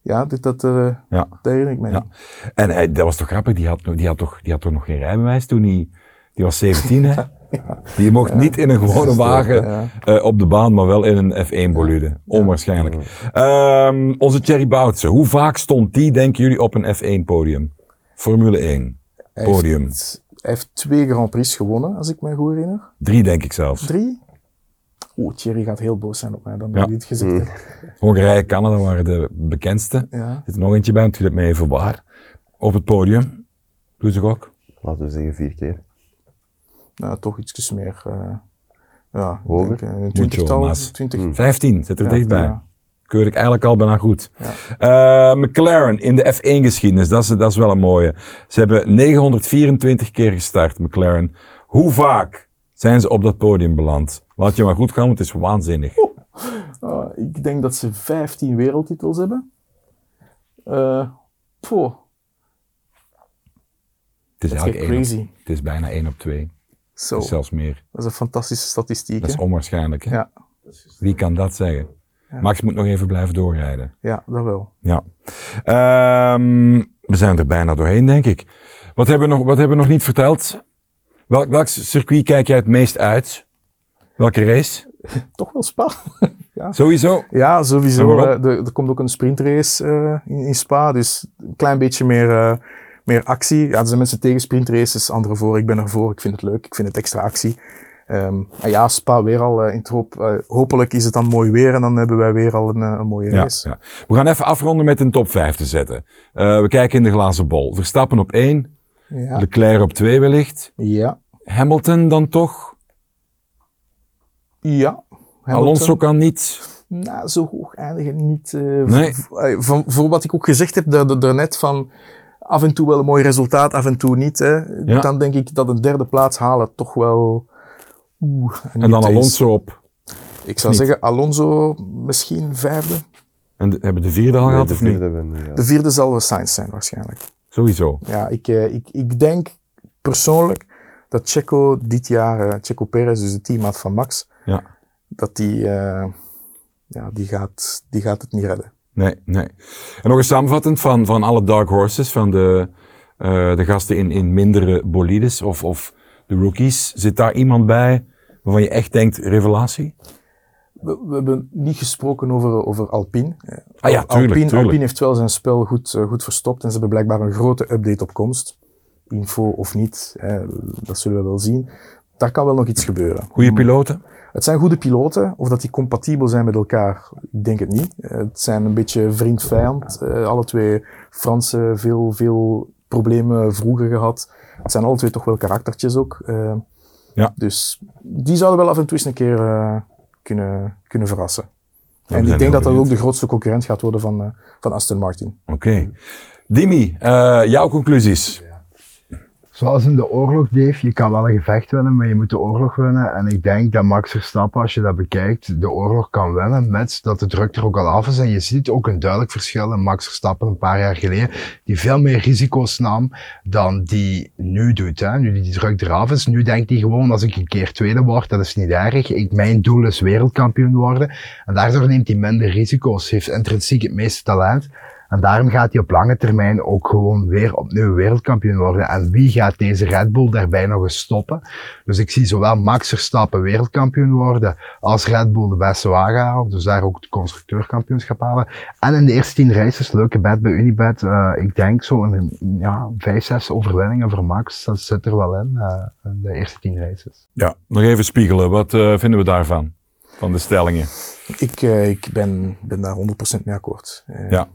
Ja, dit, dat, eh,
Ja.
dat herinner ik me.
Ja. En hij, dat was toch grappig, die had, nog- die, had toch, die had toch nog geen rijbewijs toen hij... Die was 17, hè? Die mocht niet in een gewone wagen
Ja.
eh, op de baan, maar wel in een F1-bolide. Onwaarschijnlijk. Ehm, onze Thierry Boutsen, hoe vaak stond die, denken jullie, op een F1-podium? Formule 1
Hij
podium.
heeft, hij heeft twee Grand Prix gewonnen, als ik me goed herinner.
Drie, denk ik zelfs.
Drie? Oeh, Thierry gaat heel boos zijn op mij dan
Ja.
ik dit gezegd heb.
Hongarije, Canada waren de bekendste.
Ja.
Er zit er nog eentje bij, je hebt me even waar. Op het podium. Doe ze ook.
Laten we zeggen vier keer.
Nou, toch iets meer. eh ja,
Hoger?
ik denk, eh, twintigtal. Twintig.
15, zit er
Ja,
dichtbij.
ja.
Keur ik eigenlijk al bijna goed. Eh, McLaren in de F1-geschiedenis, dat is, dat is wel een mooie. Ze hebben 924 keer gestart, McLaren. Hoe vaak zijn ze op dat podium beland? Laat je maar goed gaan, want het is waanzinnig.
Ah, ik denk dat ze 15 wereldtitels hebben. Eh poh,
Het is
dat is
eigenlijk één op-
crazy.
Het is bijna 1 op 2.
Zo,
Zelfs meer.
dat is een fantastische statistiek.
Dat is onwaarschijnlijk. Hè?
Ja,
Wie kan dat zeggen? Max moet nog even blijven doorrijden.
ja, dat wel.
Ja. Ehm, we zijn er bijna doorheen, denk ik. Wat hebben we nog, wat hebben we nog niet verteld? Welk, welk circuit kijk jij het meest uit? Welke race?
Toch wel Spa.
Sowieso.
Ja, sowieso.
En waarom?
eh, Er, er komt ook een sprintrace eh, in, in Spa, dus een klein beetje meer, eh, meer actie. Ja, er zijn mensen tegen sprintraces, anderen voor. Ik ben ervoor, ik vind het leuk, ik vind het extra actie. En ja, Spa weer al eh, in het hoop. eh, hopelijk is het dan mooi weer en dan hebben wij weer al een, eh, een mooie race.
ja. We gaan even afronden met een top 5 te zetten. We kijken in de glazen bol. Verstappen op 1,
Ja.
Leclerc op 2 wellicht.
Ja.
Hamilton dan toch?
ja. Hamilton.
Alonso kan niet.
Nou, zo hoog eindigen niet.
Nee.
van, voor wat ik ook gezegd heb daar- daarnet van af en toe wel een mooi resultaat, af en toe niet. Hè.
Ja.
Dan denk ik dat een derde plaats halen toch wel... Oeh,
En dan. Alonso op.
Ik zou
niet.
zeggen Alonso misschien vijfde.
En de- hebben de vierde al
Nee,
gehad
de
of niet?
vierde ben, ja.
De vierde zal wel Sainz zijn waarschijnlijk.
Sowieso.
Ja, ik, eh, ik, ik denk persoonlijk dat Checo dit jaar, eh, Checo Perez, dus de teammaat van Max,
Ja.
dat die, eh, ja, die, gaat, die gaat het niet redden.
Nee, nee. En nog eens samenvattend van, van alle dark horses, van de, eh, de gasten in, in mindere bolides of, of de rookies. Zit daar iemand bij waarvan je echt denkt, revelatie?
We, we hebben niet gesproken over, over Alpine. Eh,
Ah ja, tuurlijk,
Alpine,
tuurlijk.
Alpine heeft wel zijn spel goed, eh, goed verstopt en ze hebben blijkbaar een grote update op komst. Info of niet, eh, dat zullen we wel zien. Daar kan wel nog iets gebeuren.
Goede piloten?
Het zijn goede piloten. Of dat die compatibel zijn met elkaar, ik denk het niet. Eh, Het zijn een beetje vriend-vijand. Eh, alle twee Fransen, veel, veel problemen vroeger gehad. Het zijn alle twee toch wel karaktertjes ook. Eh,
Ja.
Dus die zouden wel af en toe eens een keer kunnen, kunnen verrassen. en ik denk dat dat ook de grootste concurrent gaat worden van, van Aston Martin.
Oké. Dimi, eh, jouw conclusies?
Zoals in de oorlog, Dave, je kan wel een gevecht winnen, maar je moet de oorlog winnen. En ik denk dat Max Verstappen, als je dat bekijkt, de oorlog kan winnen, met dat de druk er ook al af is. En je ziet ook een duidelijk verschil in Max Verstappen een paar jaar geleden, die veel meer risico's nam dan die nu doet. Hè. Nu die druk eraf is, nu denkt hij gewoon, als ik een keer tweede word, dat is niet erg. Ik, mijn doel is wereldkampioen worden. En daardoor neemt hij minder risico's, heeft intrinsiek het meeste talent. En daarom gaat hij op lange termijn ook gewoon weer opnieuw wereldkampioen worden. En wie gaat deze Red Bull daarbij nog eens stoppen? Dus ik zie zowel Max Verstappen wereldkampioen worden, als Red Bull de beste wagen halen. Dus daar ook het constructeurkampioenschap halen. En in de eerste tien races, leuke bet bij Unibet, uh, ik denk zo een ja, vijf, zes overwinningen voor Max, dat zit er wel in, uh, in de eerste tien races.
Ja, nog even spiegelen. Wat uh, vinden we daarvan? Van de stellingen?
Ik, ik ben, ben daar 100% mee akkoord.
ja.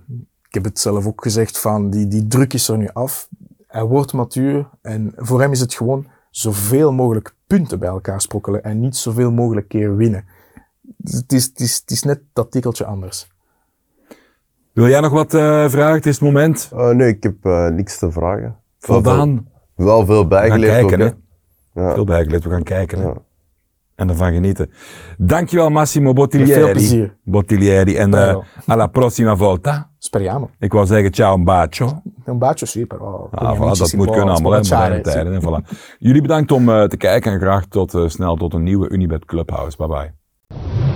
Ik heb het zelf ook gezegd van, die, die druk is er nu af. Hij wordt matuur en voor hem is het gewoon zoveel mogelijk punten bij elkaar sprokkelen en niet zoveel mogelijk keer winnen. Het is, het is, het is net dat tikkeltje anders.
Wil jij nog wat uh, vragen? Het is het moment.
Uh, nee, ik heb uh, niks te vragen.
Voldaan.
Wel, wel veel bijgeleerd.
We gaan kijken,
ook,
hè? Ja. Veel bijgeleerd. We gaan kijken. Hè? Ja. En ervan genieten. Dankjewel Massimo Bottiglieri.
Met veel plezier.
Bottiglieri. En uh, alla prossima volta.
Speriamo.
Ik wou zeggen ciao, un bacio.
Un bacio, sì, però.
Ah, voilà, dat moet kunnen allemaal, hè, moderne tijden. Voilà. Jullie bedankt om uh, te kijken en graag tot, uh, snel tot een nieuwe Unibet Clubhouse. Bye bye.